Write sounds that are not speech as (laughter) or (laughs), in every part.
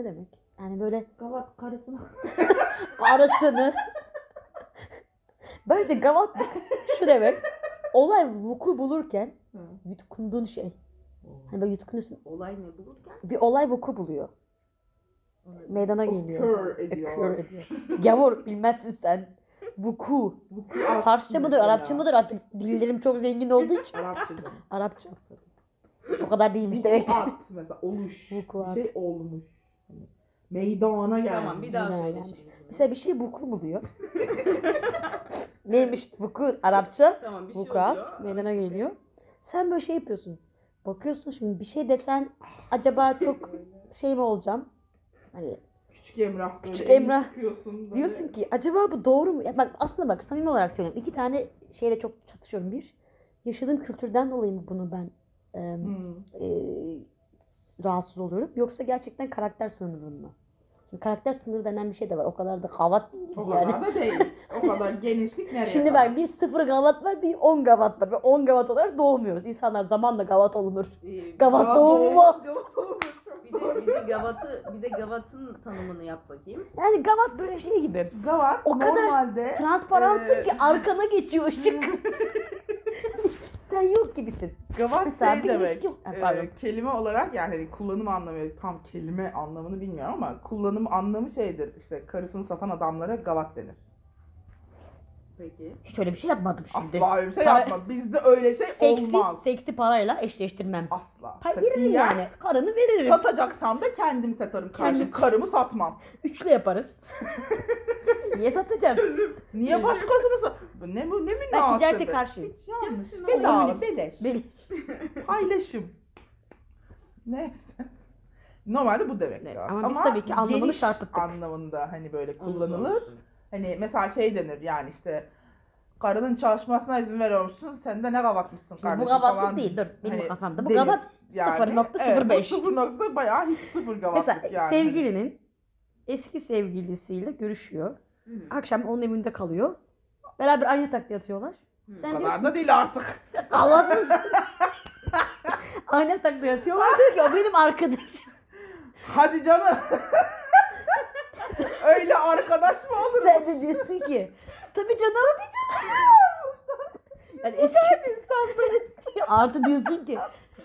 ne demek? Yani böyle Gavat karısına. (laughs) arasını. Bence gavatlık şu demek. Olay vuku bulurken yutkunduğun şey. Hani böyle yutkunuyorsun. Olay ne bulurken? Bir olay vuku buluyor. Meydana geliyor. Occur ediyor. Occur ediyor. Gavur bilmezsin sen. Vuku. Farsça mıdır, Arapça mıdır? Artık dillerim çok zengin olduğu için. Arapça. Arapça. O kadar değilmiş demek. Vukuat mesela oluş. Vukuat. Bir şey olmuş. Hani Meydana gelmiş. Tamam bir daha Güzel söyle gelmiş. şimdi. Mesela bir şey vuku buluyor. (laughs) Neymiş vuku Arapça? Tamam bir şey Vukuat oluyor. meydana geliyor. Sen böyle şey yapıyorsun. Bakıyorsun şimdi bir şey desen acaba çok şey mi olacağım? Hani Küçük Emrah böyle. Küçük Emrah. böyle. diyorsun ki acaba bu doğru mu? Ya bak aslında bak samimi olarak söylüyorum. İki tane şeyle çok çatışıyorum. Bir, yaşadığım kültürden dolayı mı bunu ben e, Hmm. e, rahatsız oluyorum? Yoksa gerçekten karakter sınırı mı? Şimdi karakter sınırı denen bir şey de var. O kadar da kavat değiliz O yani. kadar da değil. O (laughs) kadar genişlik nereye Şimdi bak bir sıfır gavat var, bir on gavat var. Ve on gavat olarak doğmuyoruz. İnsanlar zamanla gavat olunur. Ee, Gavat doğru, doğru. (laughs) Bir de, bir de gavatı bir de gavatın tanımını yap bakayım. Yani gavat böyle şey gibi. Gavat O kadar normalde Transparansın Ee, ki arkana geçiyor ışık. (laughs) Sen yok gibisin. Gavat Mesela şey bir demek. ilişki- Ha, e, kelime olarak yani hani kullanım anlamı tam kelime anlamını bilmiyorum ama kullanım anlamı şeydir. İşte karısını satan adamlara gavat denir. Peki. Hiç öyle bir şey yapmadım şimdi. Asla öyle bir şey Para- yapma. Bizde öyle şey Seksi, olmaz. seksi parayla eşleştirmem. Asla. Hayır veririm Katiyen yani. Karını veririm. Satacaksam da kendim satarım. Kendim. Karımı satmam. Üçlü yaparız. (laughs) Niye satacağız? Niye Çözüm. başkasını sat? Ne bu ne Ben münasebet? ticarete karşıyım. Hiç yanlış. Hepsini Bedava, alıyoruz. beleş. (laughs) Paylaşım. Neyse. Normalde bu demek Evet, ya. ama biz tabii ki anlamını geniş çarpıttık. anlamında hani böyle kullanılır. Hani mesela şey denir yani işte karının çalışmasına izin veriyor musun? Sen de ne gavatmışsın Şimdi kardeşim bu gavatlık falan değil dur benim hani kafamda. Bu denir gavat yani. 0.05. Evet, bu 0 nokta bayağı hiç sıfır gavatlık Mesela yani. sevgilinin eski sevgilisiyle görüşüyor. Hı. Akşam onun evinde kalıyor. Beraber aynı yatakta yatıyorlar. Hı. Sen Bu kadar diyorsun da değil artık. (laughs) gavat mısın? (laughs) aynı yatakta yatıyorlar. Diyor ki o benim arkadaşım. Hadi canım. (laughs) Öyle arkadaş mı olur? Sen de diyorsun ki tabii canım. Yani eski Artı diyorsun ki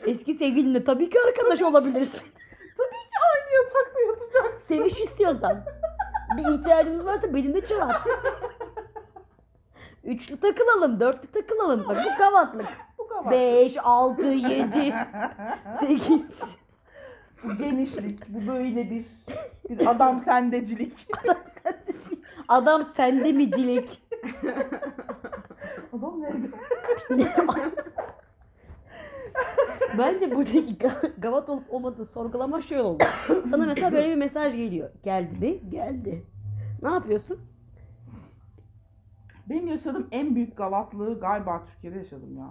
eski sevgilinle tabii ki arkadaş olabilirsin. Tabii ki aynı yatakta yatacaksın. Seviş istiyorsan. Bir ihtiyacınız varsa benimle çağır. Üçlü takılalım, dörtlü takılalım. Bak bu gavatlık. Bu kadar. 5, 6, 7, 8. Bu genişlik, bu böyle bir, bir adam sendecilik. Adam sende mi dilek? Adam nerede? Bence buradaki ga- gavat olup olmadığını sorgulama şey oldu. Sana mesela böyle bir mesaj geliyor. Geldi mi? Geldi. Ne yapıyorsun? Benim yaşadığım en büyük gavatlığı galiba Türkiye'de yaşadım ya.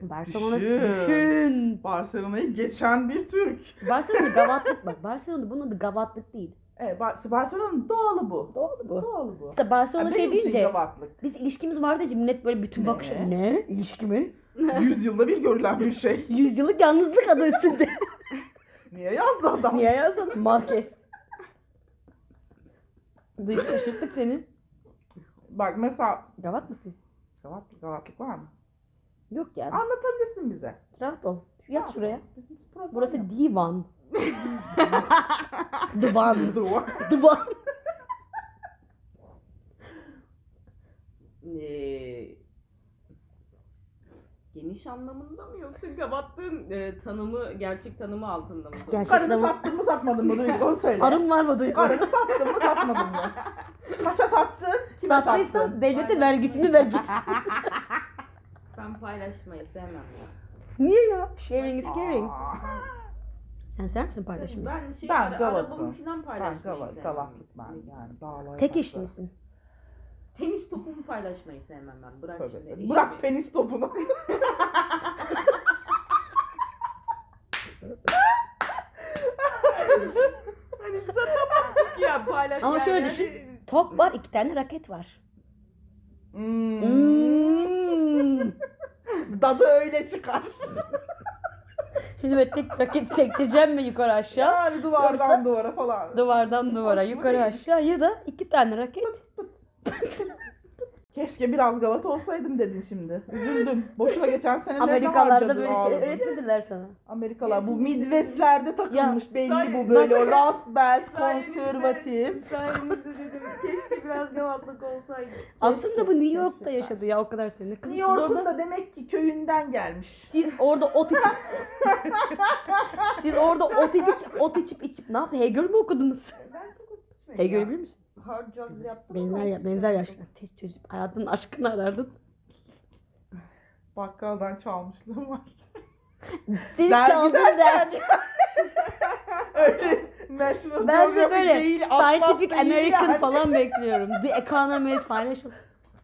Barcelona Düşün. düşün. Barcelona'yı geçen bir Türk. Barcelona (laughs) gavatlık bak. Barcelona bunun adı gavatlık değil. Evet, Bar- işte Barcelona'nın doğalı bu. Doğru bu. Doğalı bu. Mesela Barcelona Ya şey deyince gavatlık. biz ilişkimiz var deyince millet böyle bütün Ne? bakış ne? İlişki mi? (laughs) Yüzyılda bir görülen bir şey. (laughs) Yüzyıllık yalnızlık adı üstünde. Niye yazdı adam? Niye yazdın? Marquez. Duyup şaşırttık seni. Bak mesela Gavat mısın? gavatlık, gavatlık var mı? Yok yani. Anlatabilirsin bize. Rahat ol. Yat Tamam. şuraya. Problem Burası (laughs) divan. Divan. Duvar. Divan. Ee, geniş anlamında mı yoksa gavattığın e, tanımı gerçek tanımı altında mı? Gerçek- Karını sattın mı satmadın mı Duygu onu söyle. Arın var mı Duygu? Karını sattın mı satmadın mı? (laughs) Kaça sattın? Kime sattın? Sattıysan devlete vergisini vereceksin. (laughs) Ben paylaşmayı sevmem ya. Niye ya? Sharing is caring. Sen sever misin paylaşmayı? Ben şey Ben falan Ben sevmem. gavatlık ben yani. Dağlar Tek eşli misin? Tenis topumu paylaşmayı sevmem ben. Bırak Tövbe şimdi. Bırak penis topunu. (laughs) Hani satamadık ya paylaş. Ama yani şöyle düşün. Top var, iki tane raket var. Hmm. Hmm. Dadı öyle çıkar. Şimdi böyle tek raket sektireceğim mi yukarı aşağı? Yani duvardan Yoksa- duvara falan. Duvardan duvara, yukarı değil. aşağı ya da iki tane raket. Keşke biraz Galata olsaydım dedin şimdi. Üzüldüm. Boşuna geçen senelerde Amerikalarda böyle şey öğretmediler sana. Amerikalar bu Midwest'lerde takılmış Ya, belli say- bu böyle o Rust Belt konservatif. Sayenizde dedim keşke biraz gavatlık olsaydı. Aslında bu New York'ta keşke. yaşadı ya o kadar sene. Kız New siz York'un orada, da demek ki köyünden gelmiş. siz orada ot içip (laughs) siz orada ot içip ot içip içip ne yaptı? Hegel mi okudunuz? Ben çok Hegel bilir misin? Hard drugs yaptım. Benzer, ya- benzer yaşlar. Test çözüp hayatın aşkını arardın. Bakkaldan çalmışlığım var. Seni Dergi çaldın derken- der. (laughs) Öyle National Ben de Geographic böyle değil, Atlas Scientific değil American yani. falan bekliyorum. The Economist, Financial.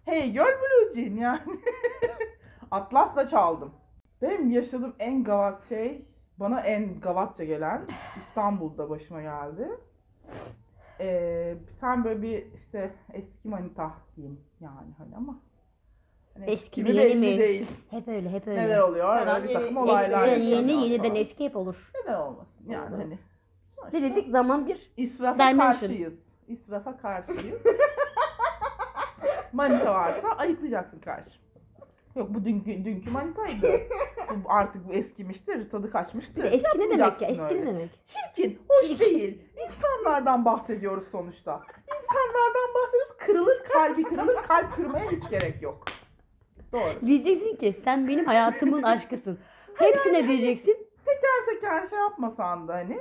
Hey Girl Blue Jean yani. (laughs) Atlas'la çaldım. Benim yaşadığım en gavat şey, bana en gavatça gelen İstanbul'da başıma geldi. Bir tane böyle bir işte eski manita diyeyim yani hani ama. Hani Eski mi mi, yeni mi? Değil. Hep öyle, hep öyle. Neler oluyor? Öyle bir takım yeni- olaylar Eskiden yeni, yeniden falan. eski hep olur. Neden olmasın yani Olur. hani. Ne dedik? Zaman bir. İsrafa Dimension. karşıyız. İsrafa karşıyız. (laughs) Manita varsa ayıklayacaksın karşı. Yok bu dünkü, dünkü manitaydı. (laughs) bu artık bu eskimiştir, tadı kaçmıştır. Bir de eski ne demek ya? Eski ne demek? Çirkin, hoş değil. İnsanlardan bahsediyoruz sonuçta. İnsanlardan bahsediyoruz, kırılır, kalbi kırılır, kalp kırmaya hiç gerek yok. Doğru. Diyeceksin ki sen benim hayatımın aşkısın. Hepsine diyeceksin. Teker teker şey yapmasan da hani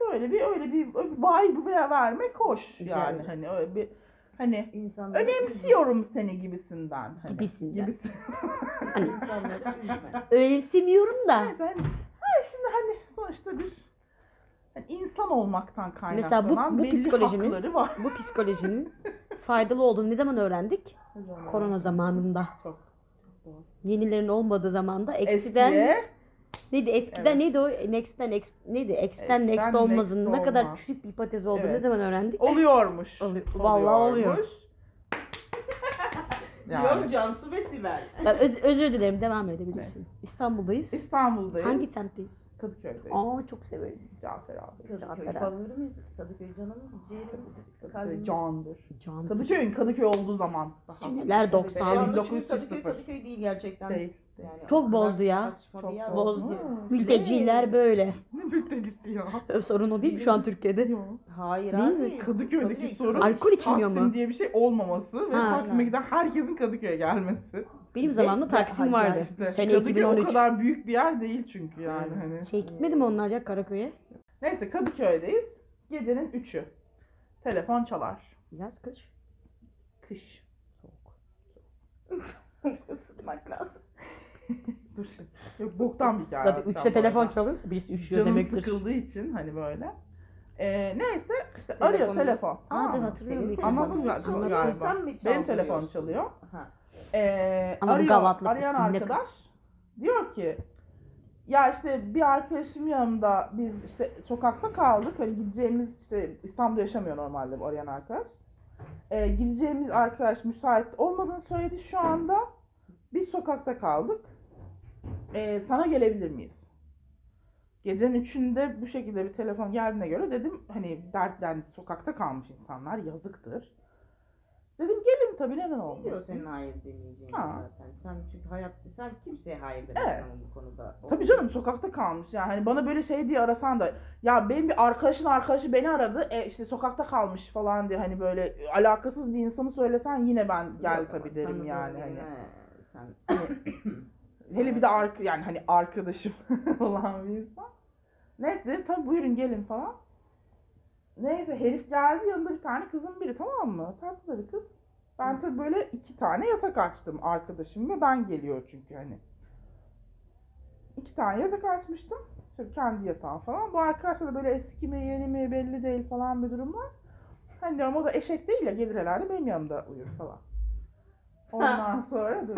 böyle bir öyle bir, öyle bir vibe ver- vermek hoş Güzel. yani hani öyle bir hani İnsanları önemsiyorum seni gibisinden. Hani, Gibisinden. Gibisinden. Hani (laughs) İnsanları üzme. önemsemiyorum da. Evet, hani, ha şimdi hani sonuçta bir hani insan olmaktan Mesela kaynaklanan bu- bu belli psikolojinin- hakları var. Bu psikolojinin (laughs) faydalı olduğunu ne zaman öğrendik? Korona zamanında. Çok. Yenilerin olmadığı zamanda eksiden Eskiye neydi eskiden Evet. neydi o next'ten ex, neydi x'ten X'ten next olmazın next ne kadar küçük bir hipotez olduğunu ne Evet. zaman öğrendik? oluyormuş. Oluyor. Vallahi oluyor. Oluyormuş. Diyor (laughs) Yani. Cansu ve Sibel. Ben öz- özür dilerim devam edebilirsin. İstanbul'dayız. İstanbul'dayız. Hangi semtteyiz? Kadıköy'deyiz. Aa çok severiz. Cafer abi. Cafer Kadıköy abi. favorimiz. Kadıköy canımız, ciğerimiz, Kadıköy kalbimiz. candır. Can. Kadıköy'ün Kadıköy olduğu zaman. Şu 90. anda çünkü 1900 Kadıköy Kadıköy değil gerçekten. Değil. Yani Çok bozdu ya. Çok Bozdu. Mülteciler böyle. Ne mültecisi ya? Sorun o değil mi şu an Türkiye'de? Yok. Hayır Değil abi. mi? Kadıköy'deki Kadıköy- sorun Alkol içilmiyor Taksim mu? diye bir şey olmaması ve Ha. Taksim'e giden herkesin Kadıköy'e gelmesi. Benim zamanımda Taksim vardı. işte, Sene Kadıköy 2013. o kadar büyük bir yer değil çünkü yani hani. Şey gitmedi mi onlar ya Karaköy'e? Neyse Kadıköy'deyiz. Gecenin 3'ü. Telefon çalar. Yaz kış. Kış. (laughs) Isıtmak lazım. (laughs) Dur şimdi. Yok boktan bir hikaye. Zaten anlatacağım 3'te bu telefon çalıyorsa birisi üşüyor Canım demektir. sıkıldığı için hani böyle. Ee, neyse işte arıyor Telefonu- telefon. Aa, mı? hatırlıyorum. Bir Anladım telefonu. galiba. Anladım. galiba. Sen mi Benim çaldırıyorsun? telefon çalıyor. Ha. Ee, Ama bu arıyor, gavatlık arayan arkadaş kız. diyor ki ya işte bir arkadaşım yanımda biz işte sokakta kaldık. Hani gideceğimiz işte İstanbul'da yaşamıyor normalde bu arayan arkadaş. Ee, gideceğimiz arkadaş müsait olmadığını söyledi şu anda. Biz sokakta kaldık. Ee, sana gelebilir miyiz? Gecenin üçünde bu şekilde bir telefon geldiğine göre dedim hani dertlendi sokakta kalmış insanlar yazıktır. Dedim gelin tabii neden Biliyor olmasın. senin hayır demeyeceğini Ha. zaten. Sen çünkü hayatta sen kimseye hayır demezsin Evet. bu konuda. Tabii canım sokakta kalmış yani hani bana böyle şey diye arasan da ya benim bir arkadaşın arkadaşı beni aradı e işte sokakta kalmış falan diye hani böyle alakasız bir insanı söylesen yine ben gel tabii derim yani hani. Sen (clears throat) (clears throat) Hele bir de ark yani hani arkadaşım (laughs) olan bir insan. Neyse dedim tabii buyurun gelin falan. Neyse herif geldi yanında bir tane kızın biri tamam mı? Tatlı da bir kız. Ben tabii böyle iki tane yatak açtım arkadaşım ve ben geliyor çünkü hani. İki tane yatak açmıştım. İşte kendi yatağım falan. Bu arkadaşla da böyle eski mi yeni mi belli değil falan bir durum var. Hani diyorum o da eşek değil ya gelir herhalde benim yanımda uyur falan. Ondan sonra dur.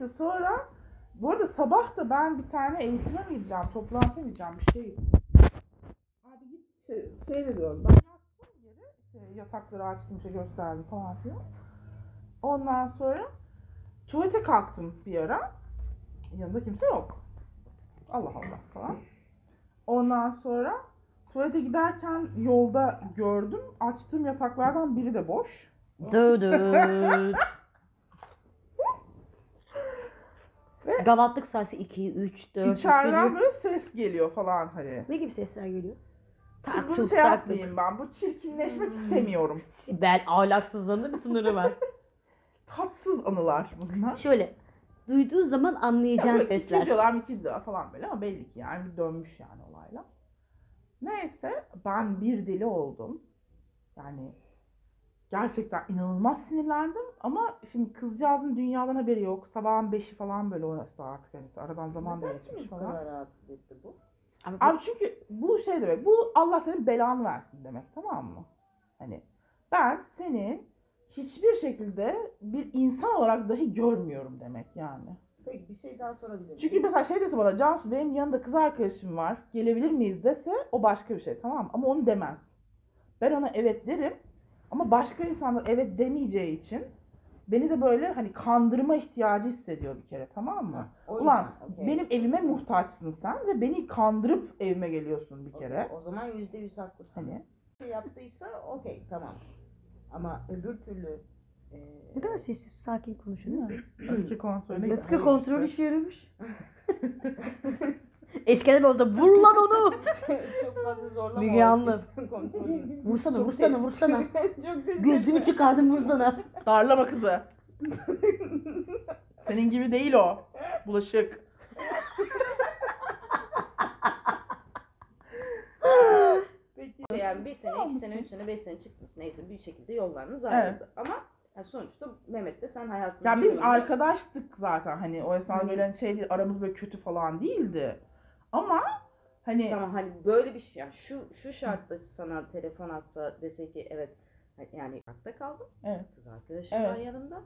Neyse sonra bu arada sabah da ben bir tane eğitime mi gideceğim, toplantıya mı gideceğim bir şey. Abi git şey, şey de diyorum ben yattım yere, işte yatakları açtım işte gösterdim falan filan. Ondan sonra tuvalete kalktım bir ara. Yanında kimse yok. Allah Allah falan. Ondan sonra tuvalete giderken yolda gördüm. Açtığım yataklardan biri de boş. Dı dı. Ve- Gavatlık sayısı 2, 3, 4 İçeriden böyle ses geliyor falan hani. Ne gibi sesler geliyor? Şimdi Tak bunu tuk şey tak yapmayayım ben. Bu çirkinleşmek istemiyorum. Sibel ahlaksızlığında bir sınırı var. (laughs) Tatsız anılar bunlar. Şöyle duyduğun zaman Ya anlayacağın sesler. Kilitliyorlar mikildiyorlar falan böyle ama belli ki yani bir dönmüş yani olayla. Neyse ben bir deli oldum. Yani gerçekten inanılmaz sinirlendim ama şimdi kızcağızın dünyadan haberi yok. Sabahın beşi falan böyle orası artık hani aradan zaman da geçmiş falan. rahatsız etti bu? Ama bu- Abi çünkü bu şey demek, bu Allah senin belanı versin demek tamam mı? Hani ben seni hiçbir şekilde bir insan olarak dahi görmüyorum demek yani. Peki bir şey daha sorabilir miyim? Çünkü mesela şey dese bana Cansu benim yanında kız arkadaşım var gelebilir miyiz dese o başka bir şey tamam mı? Ama onu demez. Ben ona evet derim ama başka insanlar evet demeyeceği için beni de böyle hani kandırma ihtiyacı hissediyor bir kere tamam mı? O Ulan yüzden, okey. benim evime muhtaçsın sen ve beni kandırıp evime geliyorsun bir kere. O zaman yüzde yüz haklısın. Hani şey yaptıysa okey tamam. Ama öbür türlü e, ne kadar sessiz sakin konuşuyor değil mi? öfke kontrolüne Öfke kontrolü işe yaramış. (laughs) Eskiden olsa vur lan onu. (laughs) çok fazla zorlama. Müge Anlı. Vursana vursana vursana. çok güzel. (laughs) Gözlüğümü çıkardım vursana. Darlama kızı. (laughs) Senin gibi değil o. Bulaşık. Peki. Yani bir sene, iki sene, üç sene, beş sene çıktınız neyse bir şekilde yollarınız ayrıldı. Ama yani sonuçta Mehmet de sen hayatını Ya biz arkadaştık zaten hani o esnada böyle hani şey değil, aramız böyle kötü falan değildi. Ama hani Tamam hani böyle bir şey yani şu şu şartta sana telefon atsa dese ki evet yani hatta kaldım. Evet. Kız arkadaşım Evet. var yanımda.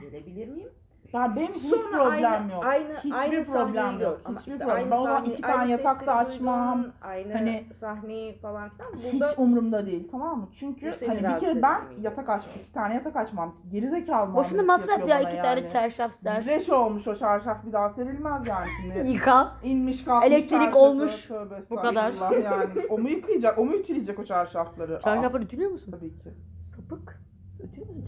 Gelebilir miyim? Ya benim hiç Sonra problem aynı- yok. aynı- Hiçbir aynı problem sahneyi yok. gör. Ama Hiçbir işte problem. aynı Ben o zaman sahne- iki tane aynı yatakta sesleri açmam. duydun, Aynı Hani- sahneyi falan filan. Hiç Burada umurumda değil tamam mı? Çünkü seni hani bir rahatsız kere ben etmiyor. yatak açmam, iki tane yatak açmam. Gerizekalı Boşuna muamelesi masraf ya iki tane yani. çarşaf ser. Leş olmuş o çarşaf bir daha serilmez yani şimdi. Yıka. İnmiş kalkmış Elektrik çarşafı, olmuş. Tövbe Bu kadar. estağfurullah Yani. O mu yıkayacak? O mu ütüleyecek o çarşafları? Aa, Çarşafları ütülüyor musun? tabii ki.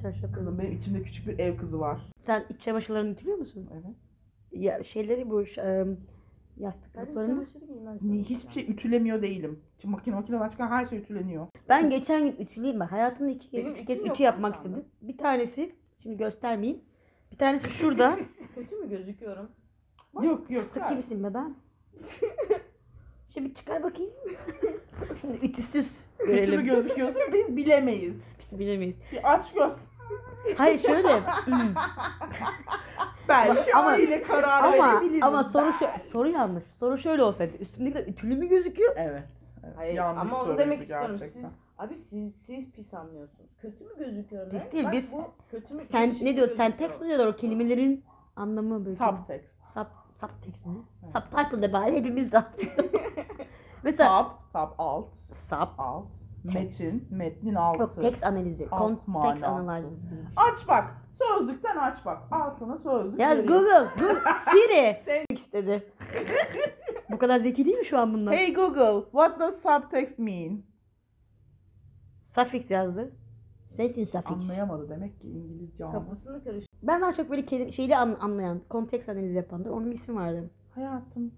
Çarşafları? Kızım benim içimde küçük bir ev kızı var. Sen iç çamaşırlarını ütülüyor musun? Evet. Ya şeyleri bu ş- em, yastık Ben kaplarını. çamaşır giymez. Ne, hiçbir şey ütülemiyor değilim. Şimdi makine makineden çıkan her şey ütüleniyor. Ben geçen gün ütüleyeyim bak. Hayatımda iki kez, Benim üç kez ütüm yok ütü yapmak şu anda. istedim. Bir tanesi, şimdi göstermeyeyim. Bir tanesi (laughs) şurada. Kötü mü gözüküyorum? Yok yok. Fıstık gibisin be ben. (laughs) Şimdi çıkar bakayım. (laughs) Şimdi ütüsüz Kötü mü görelim. gözüküyorsun biz bilemeyiz. Biz bilemeyiz. Bir aç göz. Hayır şöyle. (laughs) Belki Ama- öyle karar ama verebiliriz. ama soru şu, soru yanlış. Soru şöyle olsaydı. Üstümdeki de ütülü mü gözüküyor? Evet. evet. Hayır Yanlış ama onu soruydu demek istiyorum. gerçekten. Siz, abi siz siz pis anlıyorsunuz. Kötü mü gözüküyorum? Biz Evet, değil, bak biz- bu kötü mü? Sen ne diyor? gözüküyor. Senteks mi diyorlar o kelimelerin anlamı böyle. Subtext. Sub, subtext mi? Evet. Subtitle de bari hepimiz de. (laughs) Mesela Sub, sub alt, sub, alt. Metin, metnin altı. yok text analizi, Alt kontekst manası. analizi. Aç bak. Sözlükten aç bak. Altına sözlük Yaz veriyor. Google, Google, (laughs) Siri. Sen istedi. Bu kadar zeki değil mi şu an bunlar? Hey Google, what does subtext mean? Suffix yazdı. Sensin suffix. Anlayamadı demek ki İngilizce ama. Kafasını karış. Ben daha çok böyle kelime, şeyli an, anlayan, konteks analizi yapan. Onun bir ismi vardı. Hayatım.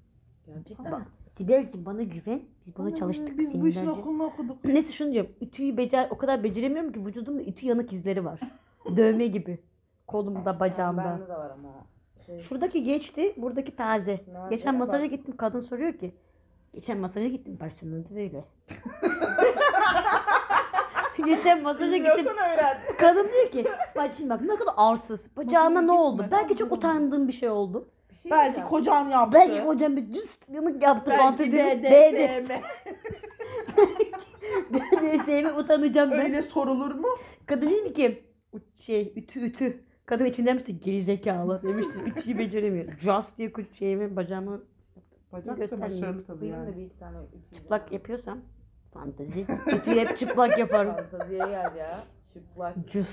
Gerçekten. Bak, Sibel'cim bana güven. Biz buna Ana, çalıştık. Biz bu seninle işin okulunu okuduk. (clears throat) Neyse şunu diyorum. Ütüyü becer, o kadar beceremiyorum ki vücudumda ütü yanık izleri var. (laughs) Dövme gibi. Kolumda, bacağımda. Bende de var ama. Şey, Şuradaki geçti, buradaki taze. Nerede? Geçen masaja Bak. gittim, kadın soruyor ki. Geçen masaja gittim, Barcelona'da da öyle. (laughs) Geçen masaja gittim. Öğren. Kadın diyor ki, bak şimdi bak ne kadar arsız. Bacağına ne oldu? Belki çok utandığım bir şey oldu. Bir şey Belki diyeceğim. kocan yaptı. Belki hocam bir cüst yanık yaptı Belki fantezimiz. BDSM. (laughs) BDSM'e utanacağım ben. Öyle sorulur mu? Kadın değil mi ki? U- Şey, ütü ütü. Kadın içinden demişti gerizekalı demişti. (laughs) Ütüyü beceremiyor. Just diye kuş şeyimi bacağımı Bacak da Göstermeyeyim. başarılı tabii Benim de yani. bir iki tane ütü. çıplak yapıyorsam fantezi. Ütüyü hep çıplak yaparım. (laughs) Fantaziye gel ya. Çıplak. Cüs,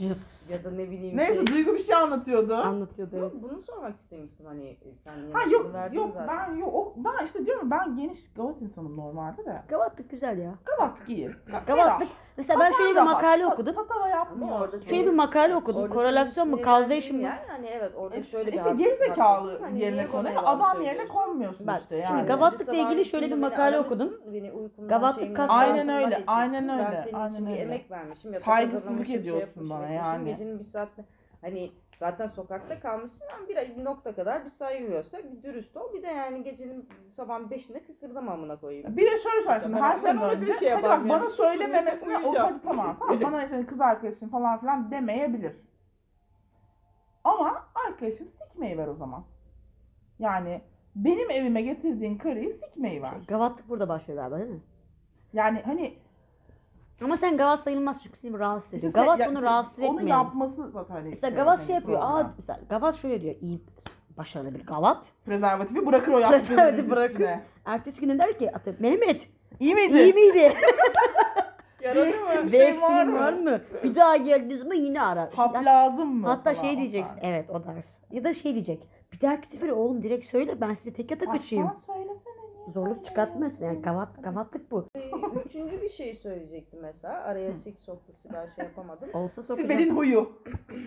Cız. Ya da ne bileyim Neyse şey. Duygu bir şey anlatıyordu. Anlatıyordu evet. Yok, bunu sormak istemiştim hani sen Ha yok yok zaten. ben yok o, ben işte diyorum ben geniş gavat insanım normalde de. Gavatlık güzel ya. Gavat giyin. Gavatlık. Mesela ben şöyle bir makale okudum. Tatava Ama yapmıyor. orada Şöyle bir makale okudum. Orada Korelasyon mu, causation mı? yer, Hani evet orada E, şöyle bir işte gerizekalı haklısın. Hani yerine konuyor. Adam yerine konmuyorsun Bak, işte şimdi yani. gavatlıkla Sabahleyin ilgili şöyle bir makale okudum. Gavatlık kastı- Aynen öyle, aynen Ben öyle, senin aynen için bir öyle. emek vermişim. Saygısızlık şey ediyorsun bana. Yani. Gecenin bir saatte hani zaten sokakta kalmışsın ama bir, bir nokta kadar bir göster, bir dürüst ol. Bir de yani gecenin sabahın beşinde kıkırdama amına koyayım. Bir de şöyle söyle şimdi her şeyden önce şey hadi bak yani. bana söylememesine o hadi tamam tamam (laughs) bana işte kız arkadaşım falan filan demeyebilir. Ama arkadaşım sikmeyi ver o zaman. Yani benim evime getirdiğin karıyı sikmeyi ver. Gavatlık burada başlıyor galiba değil mi? Yani hani Ama sen gavat sayılmaz çünkü seni rahatsız ediyor. işte Gavat ya- bunu işte rahatsız Onu etmiyor. yapması zaten hani Mesela şey, gavat hani şey yapıyor. Aa mesela gavat şöyle diyor. İyi başarılı bir gavat. Prezervatifi bırakır o yaptığı Prezervatifi bırakır. Ertesi gün de der ki atıyorum Mehmet İyi miydi? iyi miydi? (laughs) Yaradı mı? Bir şey var eksiğin var mı? mı? Bir daha geldiniz mi yine ara. Hap Hatta- lazım mı? Hatta şey diyeceksin. Evet o ders. Ya da şey diyecek. Bir dahaki sefere oğlum direkt söyle ben size tek yatak açayım. Baştan söylesene Zorluk çıkartmasın yani gavat, gavatlık bu. Üçüncü bir şey söyleyecektim mesela. Araya sik soktu Sibel şey yapamadım. Olsa sokacağım. Sibel'in huyu.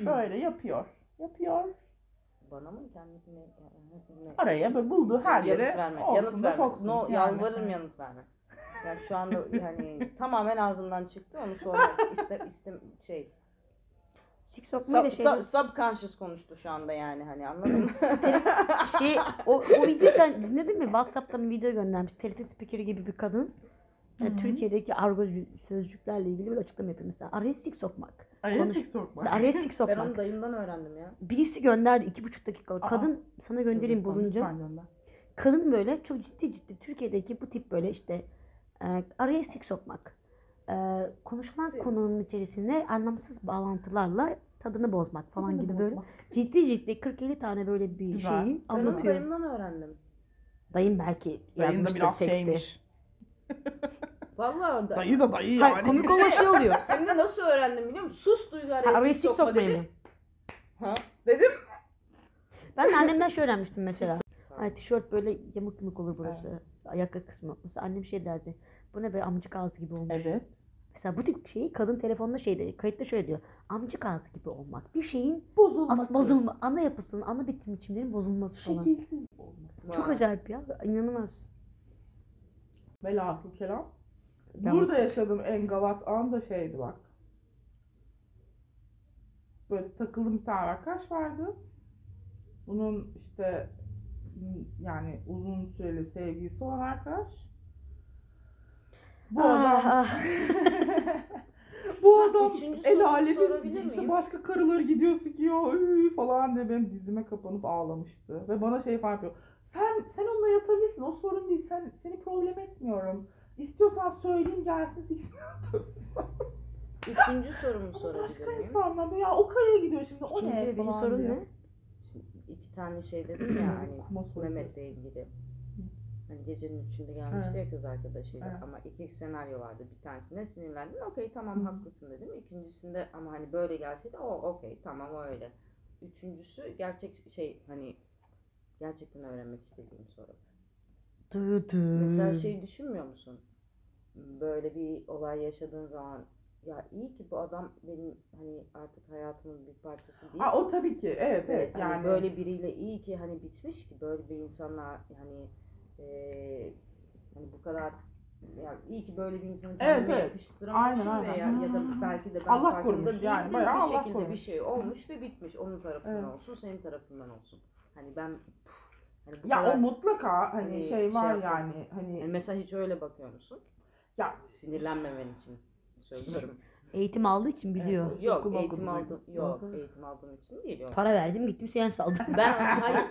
Böyle yapıyor. Yapıyor. Bana mı kendine? ne? Araya böyle bulduğu her yere yanıt verme. olsun Yanıt da verme. soksun. No, yani. yalvarırım yanıt verme. Yani şu anda yani tamamen ağzımdan çıktı onu sormak istem, istem şey. Sik sokmayı da Sub, şey, sub, subconscious konuştu şu anda yani hani anladın mı? şey (laughs) o, o videoyu sen dinledin mi? Whatsapp'tan video göndermiş. TRT spikeri gibi bir kadın. Yani Hı hı. Türkiye'deki argo sözcüklerle ilgili bir açıklama yapıyor. Mesela araya sik sokmak. Araya Konuş- sik sokma. Mesela araya sik ben sokmak. onu dayımdan öğrendim ya. Birisi gönderdi iki buçuk dakikalık. Aa. Kadın sana göndereyim Lütfen, bulunca. lütfen gönder. Kadın böyle çok ciddi ciddi Türkiye'deki bu tip böyle işte e, araya sik sokmak. E, konuşulan konunun içerisinde anlamsız bağlantılarla tadını bozmak falan Tadını gibi böyle. bozmak. Ciddi ciddi 40-50 tane böyle bir Güzel. şeyi Ben onu anlatıyor. dayımdan öğrendim. Dayım belki Dayın da yazmıştır biraz teksti. şeymiş. (laughs) Vallahi da, Dayı da dayı Hayır, yani. komik olan şey oluyor. (laughs) hem de nasıl öğrendim biliyor musun? Sus duygu Ha, araya sik sik sokma sokmayın. dedi. Ha? Dedim. Ben de annemden şey öğrenmiştim mesela. (laughs) Hani tişört böyle yamuk yumuk olur burası. Ayak kısmı. Mesela annem şey derdi. Bu ne be amcık ağzı gibi olmuş. Evet. Mesela bu tip şeyi kadın telefonda şey dedi. Kayıtta şöyle diyor. Amcık ağzı gibi olmak. Bir şeyin Bozulması. as bozulma, ana yapısının, ana bitim biçimlerin bozulması falan. Şekilsiz olmak. Çok acayip ya. İnanılmaz. Velhasıl kelam. Ben- Burada yaşadığım en gavat an da şeydi bak. Böyle takıldığım bir tane arkadaş vardı. Bunun işte yani uzun süreli sevgilisi olan arkadaş. Bu Ah, adam ah. (laughs) bu adam Üçüncü el sorumu alemi işte miyim? başka karıları gidiyor sikiyor üy falan diye benim dizime kapanıp ağlamıştı. Ve bana şey falan yapıyor. Sen, sen onunla yatabilirsin o sorun değil sen, seni problem etmiyorum. İstiyorsan söyleyeyim gelsin siksin. (laughs) Üçüncü sorumu Ama sorabilir başka miyim? insanlar böyle, ya o karıya gidiyor şimdi o Çünkü ne benim falan sorun diye. ne? Şimdi iki tane şey dedim ya (clears throat) hani Kuma. Mehmet'le ilgili. Gecenin üçünde gelmişti Evet. ya kız arkadaşıyla Evet. ama iki senaryo vardı. Bir tanesinde sinirlendim. Okey tamam Hı. haklısın dedim. İkincisinde ama hani böyle gelseydi o okey tamam o öyle. Üçüncüsü gerçek şey hani gerçekten öğrenmek istediğim soru. Dı. Mesela şey düşünmüyor musun? Böyle bir olay yaşadığın zaman ya iyi ki bu adam benim hani artık hayatımın bir parçası değil. Ha o tabii ki evet Evet, evet hani yani. böyle biriyle iyi ki hani bitmiş ki böyle bir insanla hani eee hani bu kadar ya iyi ki böyle bir insanı Evet, kendime evet. yakıştıramamışım Aynen, ve aynen. ya, da belki de ben Allah farkında değildim. yani, bayağı bir Allah şekilde bir korumuş. şey olmuş ve bitmiş. Onun tarafından Evet. olsun, senin tarafından olsun. Hani ben hani bu Ya kadar, o mutlaka hani Hani şey şey var yapalım. yani hani yani mesela hiç öyle bakıyor musun? ya Sinirlenmemen için söylüyorum. (laughs) Eğitim aldığı için biliyor. Evet. yok Okuma eğitim okudum. aldım. Yok Yok. eğitim aldığım için değil. Yok. Para verdim gittim seans aldım. Ben (laughs) hayır.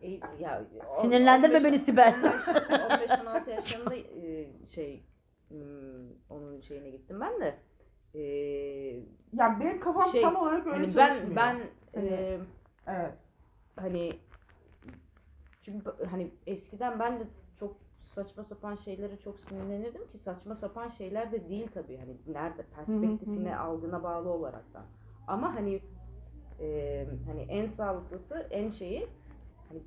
Eğitim, ya, o- Sinirlendirme 15 beni Sibel. 15-16 yaşlarında e, şey hmm, onun şeyine gittim ben de. E, ya benim kafam Şey, tam olarak öyle hani ben çalışmıyor. ben Hani- e, evet. hani çünkü hani eskiden ben de saçma sapan şeylere çok sinirlenirdim ki saçma sapan şeyler de değil tabii hani nerede perspektifine algına bağlı olarak da Ama hani e, hani en sağlıklısı en şeyi hani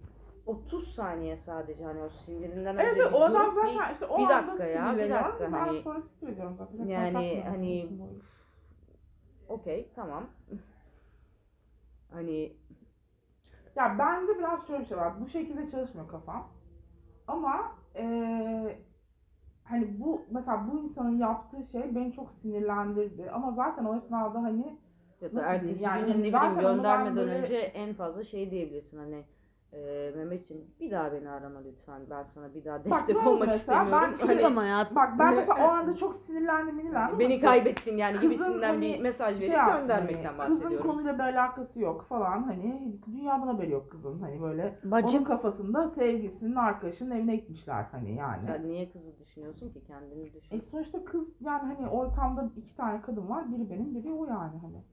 30 saniye sadece hani o sinirinden önce Evet bir o durup bir- zaten işte o bir dakika ya, bir sinirleniyorum. dakika hani- zaten. Yani hani- okey tamam. Hani Ya bende biraz şöyle bir şey var. Bu şekilde çalışmıyor kafam. Ama eee hani bu mesela bu insanın yaptığı şey beni çok sinirlendirdi. Ama zaten o esnada hani ya da ertesi Yani ne bileyim göndermeden böyle- önce en fazla şey diyebilirsin hani e, Mehmetciğim bir daha beni arama lütfen ben sana bir daha destek ne oldu olmak mesela? istemiyorum. Ben Hani, Ama ya bak ben mesela o anda çok sinirlendim sinirlendim. beni kaybettin yani kızın gibisinden bir hani mesaj şey verip yaptım göndermekten hani, Kızın bahsediyorum. konuyla bir alakası yok falan hani dünyadan haberi yok kızın hani böyle onun bacım kafasında sevgilisinin arkadaşının evine gitmişler hani yani. Sen niye kızı düşünüyorsun ki kendini düşün. E sonuçta kız yani hani ortamda iki tane kadın var biri benim biri o yani hani.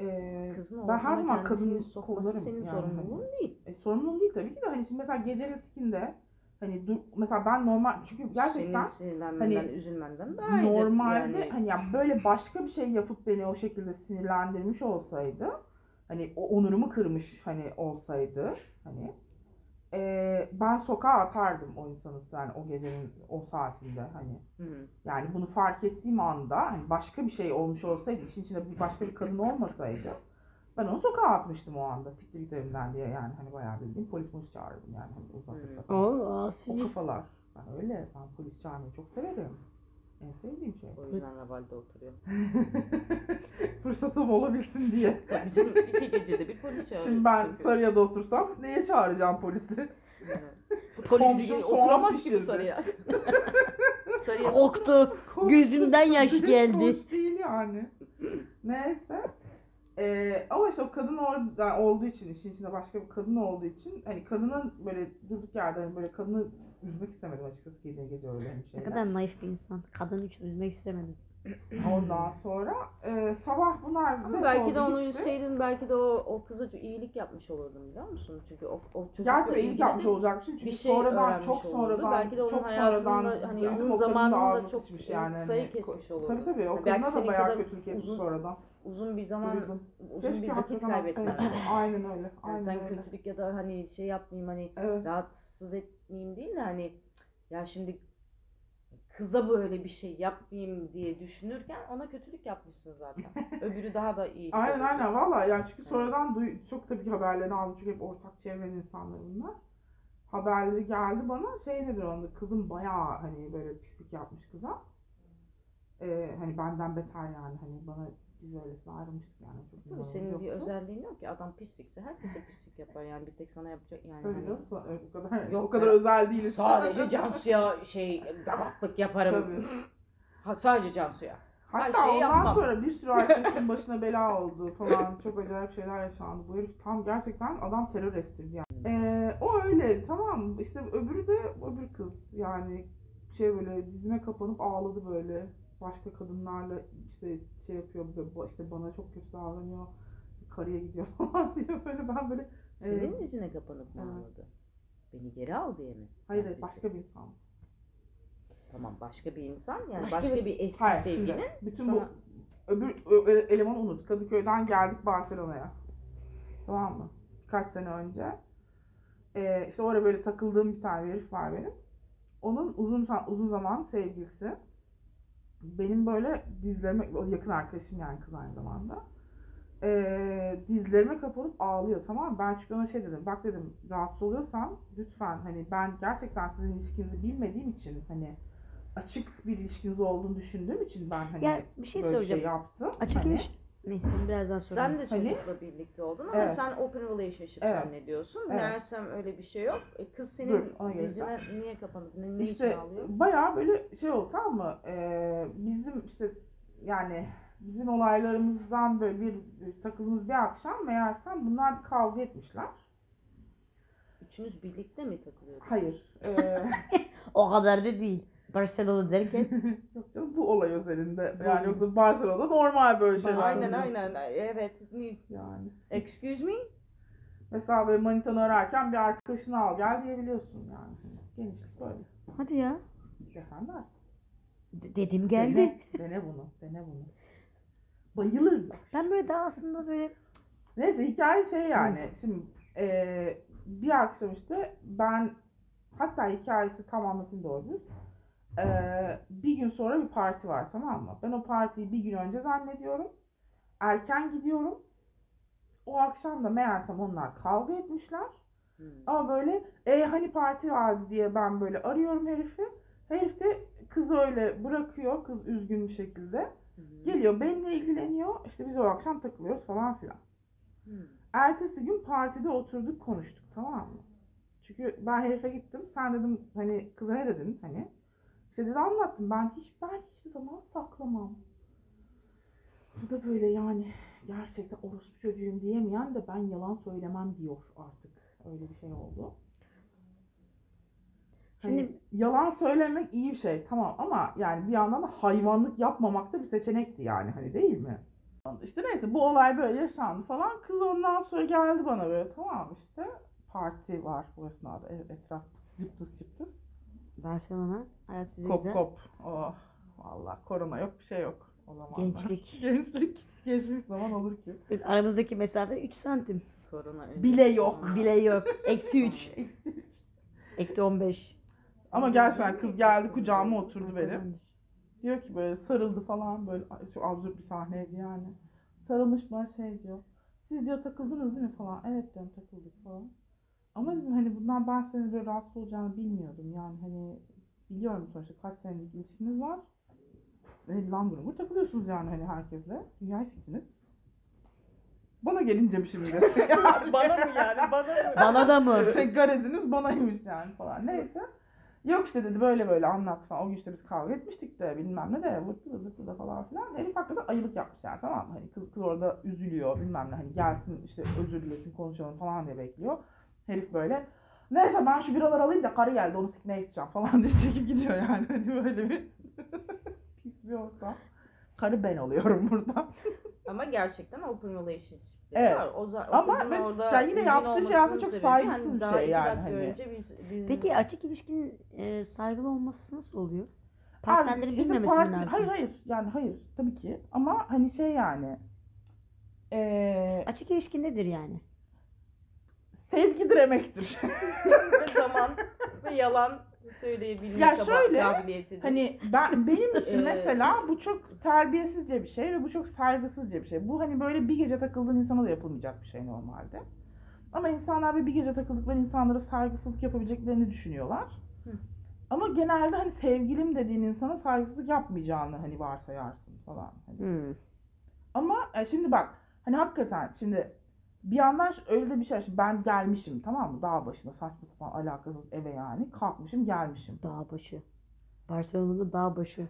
Ee, Kızın ben her zaman kendisini kadını sokması kollarım senin yani sorumluluğun hani. değil. E, sorumluluğum değil tabii ki de hani şimdi mesela gece riskinde hani dur, mesela ben normal çünkü gerçekten Senin sinirlenmenden, hani üzülmenden daha. Normalde yani. hani ya böyle başka bir şey yapıp beni o şekilde sinirlendirmiş olsaydı hani o onurumu kırmış hani olsaydı hani eee, ben sokağa atardım o insanı yani o gecenin o saatinde hani Hı hı. yani bunu fark ettiğim anda hani başka bir şey olmuş olsaydı işin içinde bir başka bir kadın olmasaydı ben onu sokağa atmıştım o anda siktir git evimden diye yani hani bayağı bildiğim polis polis çağırdım yani hani o falan. O kafalar. Ben öyle. Ben polis çağırmayı çok severim. En sevdiğim şey. O yüzden Raval'de oturuyor. (laughs) Fırsatım olabilsin diye. Tabii canım iki gecede bir polis çağırıyor. Şimdi ben çünkü. Sarıya'da otursam neye çağıracağım polisi? Komşum Polis soğan oturamaz ki pişirdi. Sarıya. (laughs) Sarıya Korktu. Gözümden yaş Direkt geldi. Hoş değil yani. Neyse. Ee, ama işte o kadın orada olduğu için, işin içinde başka bir kadın olduğu için hani kadının böyle durduk yerde hani böyle kadını üzmek istemedim açıkçası gece gece öyle hani Ne şeyler. kadar naif bir insan. Kadını hiç üzmek istemedim. (clears throat) Ondan sonra e, sabah bunlar Ama belki de onu gitti. üzseydin belki de o, o kıza iyilik yapmış olurdun biliyor musun? Çünkü o, o çocukla Gerçi iyilik yapmış de olacakmışım çünkü bir şey sonradan öğrenmiş çok olurdu. sonradan Belki de onun çok hayatında sonradan hani onun o kadının da zamanında ağzı çok sıçmış yani. sayı Hani, kesmiş olurdu. Tabii tabii o Yani belki kadına da senin bayağı kadar kötülük etmiş uzun- sonradan. uzun bir zaman Duydum. uzun Keşke bir vakit kaybetmezdi. atsaydım. Aynen öyle. Yani Aynen sen öyle. kötülük ya da hani şey yapmayayım hani Evet. Rahatsız etmeyeyim değil de hani ya şimdi kıza böyle bir şey yapmayayım diye düşünürken ona kötülük yapmışsın zaten. (laughs) Öbürü daha da iyi. Aynen olurdu. aynen valla yani çünkü sonradan duy, çok tabii ki haberlerini aldım çünkü hep ortak çevrenin insanları bunlar. Haberleri geldi bana şey nedir onda kızım bayağı hani böyle pislik yapmış kıza. Ee, hani benden beter yani hani bana biz öylesine ayrılmıştık yani. Çok Tabii senin bir yoktu. özelliğin yok ki adam pislikse herkese pislik yapar yani bir tek sana yapacak yani. Tabii hani- canım o kadar, Yok o kadar özel değiliz. Sadece Cansu'ya şey gavatlık yaparım. Tabii. Ha, sadece Cansu'ya. Hatta şeyi ondan yapmam. sonra bir sürü arkadaşın başına bela oldu falan. Çok acayip şeyler yaşandı. Bu herif tam gerçekten adam terör estirdi yani. Ee, o öyle tamam işte öbürü de öbür kız yani şey böyle dizime kapanıp ağladı böyle. Başka kadınlarla işte şey yapıyor işte bana çok kötü davranıyor. Karıya gidiyor (laughs) falan diye böyle ben böyle Senin Evet. dizine kapanıp mı Evet. ağladı? Beni geri al diye mi? hayır Yani başka bir insan. Tamam başka bir insan yani Başka başka, bir- bir, eski Hayır sevgilinin şimdi bütün sana- bu öbür ö- ö- elemanı unut. Kadıköy'den geldik Barcelona'ya. Tamam mı? Kaç sene önce. Ee, işte orada böyle takıldığım bir tane herif var benim. Onun uzun uzun zaman sevgilisi. Benim böyle dizlerime, o yakın arkadaşım yani kız aynı zamanda. Ee, dizlerime kapanıp ağlıyor tamam mı? Ben çünkü ona şey dedim. Bak dedim rahatsız oluyorsan lütfen hani ben gerçekten sizin ilişkinizi bilmediğim için hani açık bir ilişkiniz olduğunu düşündüğüm için ben hani Ya bir şey böyle söyleyeceğim. şey yaptım. Açık Hani- iliş... Neyse onu birazdan sorayım. Sen de Hani- çocukla birlikte oldun ama Evet. sen open relationship Evet. zannediyorsun. Evet. Meğersem öyle bir şey yok. E, Kız senin Dur, ona geleceğim. dizine niye kapanıp ne, ne için İşte ağlıyor? bayağı böyle şey oldu tamam mı? Ee, bizim işte yani bizim olaylarımızdan böyle bir, bir takıldığımız bir akşam meğersem bunlar bir kavga etmişler. Üçünüz birlikte mi takılıyordunuz? Hayır. Ee, (laughs) (laughs) O kadar da değil. Barcelona derken (laughs) yok canım, bu olay özelinde. Yani yoksa Barcelona'da normal böyle şeyler. Aynen oluyor. aynen. Evet. Ni- Yani. Excuse me? Mesela böyle manitanı ararken bir arkadaşını al gel diyebiliyorsun yani. Genişlik böyle. hadi ya. Efendim? D- dedim geldi. Dene, dene bunu. Dene bunu. bayılırlar. Ben böyle daha aslında böyle Neyse hikaye şey yani. Şimdi eee, bir akşam işte ben hatta hikayesi tam anlatayım doğru düz. Eee, bir gün sonra bir parti var tamam mı? Ben o partiyi bir gün önce zannediyorum. Erken gidiyorum. O akşam da meğersem onlar kavga etmişler. Hmm. Ama böyle e hani parti vardı diye ben böyle arıyorum herifi. Herif de kızı öyle bırakıyor. Kız üzgün bir şekilde. Hı. Geliyor benimle ilgileniyor. İşte biz o akşam takılıyoruz falan filan. Hmm. Ertesi gün partide oturduk konuştuk tamam mı? Çünkü ben herife gittim. Sen dedim hani kıza ne dedin hani? İşte dedi anlattım. Ben hiç ben hiçbir zaman saklamam. Bu da böyle yani gerçekten orospu çocuğum diyemeyen de ben yalan söylemem diyor artık. Öyle bir şey oldu. Hani Şimdi- yalan söylemek iyi bir şey tamam ama yani bir yandan da hayvanlık yapmamak da bir seçenekti yani hani değil mi? İşte neyse bu olay böyle yaşandı falan. Kız ondan sonra geldi bana böyle tamam işte parti var bu esnada etraf cıptıs cıptıs. Barcelona hayat size Kop güzel. kop. Oh valla korona yok bir şey yok o zamanlar. Gençlik. (laughs) Gençlik. Geçmiş zaman olur ki. Aramızdaki mesafe 3 santim. Korona. Bile yok. Bile yok. Eksi 3. (laughs) Eksi 15. Ama gerçekten kız geldi kucağıma oturdu benim. Diyor ki böyle sarıldı falan böyle çok absürt bir sahneydi yani. Sarılmış bana şey diyor. Siz diyor takıldınız değil mi falan. Evet diyorum takıldık falan. Ama hani bundan ben senin böyle rahatsız olacağını bilmiyordum. Yani hani biliyorum sonuçta kaç senelik ilişkiniz var. Ve langur lungur takılıyorsunuz yani hani herkesle. Dünyayı siktiniz. Bana gelince mi şimdi? (laughs) (laughs) Bana mı yani? Bana mı? Bana da mı? (laughs) Gareziniz banaymış yani falan. Neyse. Yok işte dedi böyle böyle anlat falan. O gün işte biz kavga etmiştik de bilmem ne de vırtı da zırtı da falan filan. Herif hakikaten ayılık yapmış yani tamam mı? Hani kız, kız orada üzülüyor bilmem ne. Hani gelsin işte özür dilesin konuşalım falan diye bekliyor. Herif böyle neyse ben şu biraları alayım da karı geldi onu sikmeye gideceğim falan (laughs) diye çekip gidiyor yani. Hani böyle bir (laughs) pis bir ortam. Karı ben oluyorum (laughs) burada. Ama gerçekten open relationship. Evet. Var. O, Ama evet, orada yine yaptığı şey aslında çok saygısız hani bir daha şey yani hani. önce biz, biz Peki açık ilişkinin e, saygılı olması nasıl oluyor? Abi, Partnerlerin işte bilmemesi mi part- lazım? Hayır hayır yani hayır tabii ki ama hani şey yani eee Açık ilişki nedir yani? Sevgidir emektir. (laughs) ve zaman ve yalan söyleyebilme Ya kaba- şöyle, kabiliyetidir. hani ben benim için (laughs) Ee, mesela bu çok terbiyesizce bir şey ve bu çok saygısızca bir şey. Bu hani böyle bir gece takıldığın insana da yapılmayacak bir şey normalde. Ama insanlar böyle bir gece takıldıkları insanlara saygısızlık yapabileceklerini düşünüyorlar. Hı. Ama genelde hani sevgilim dediğin insana saygısızlık yapmayacağını hani varsayarsın falan. Hani Hmm. Ama e, şimdi bak hani hakikaten şimdi bir yandan öyle de bir şey. Şimdi ben gelmişim tamam mı? Dağ başında saçma sapan alakasız eve yani. Kalkmışım gelmişim. Dağ başı. Barcelona'da dağ başı.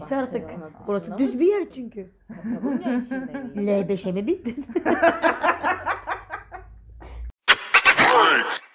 Barcelona. artık. Barcelona. Burası düz bir yer çünkü. Katalonya içindeydi. L5'e mi bittin? (laughs)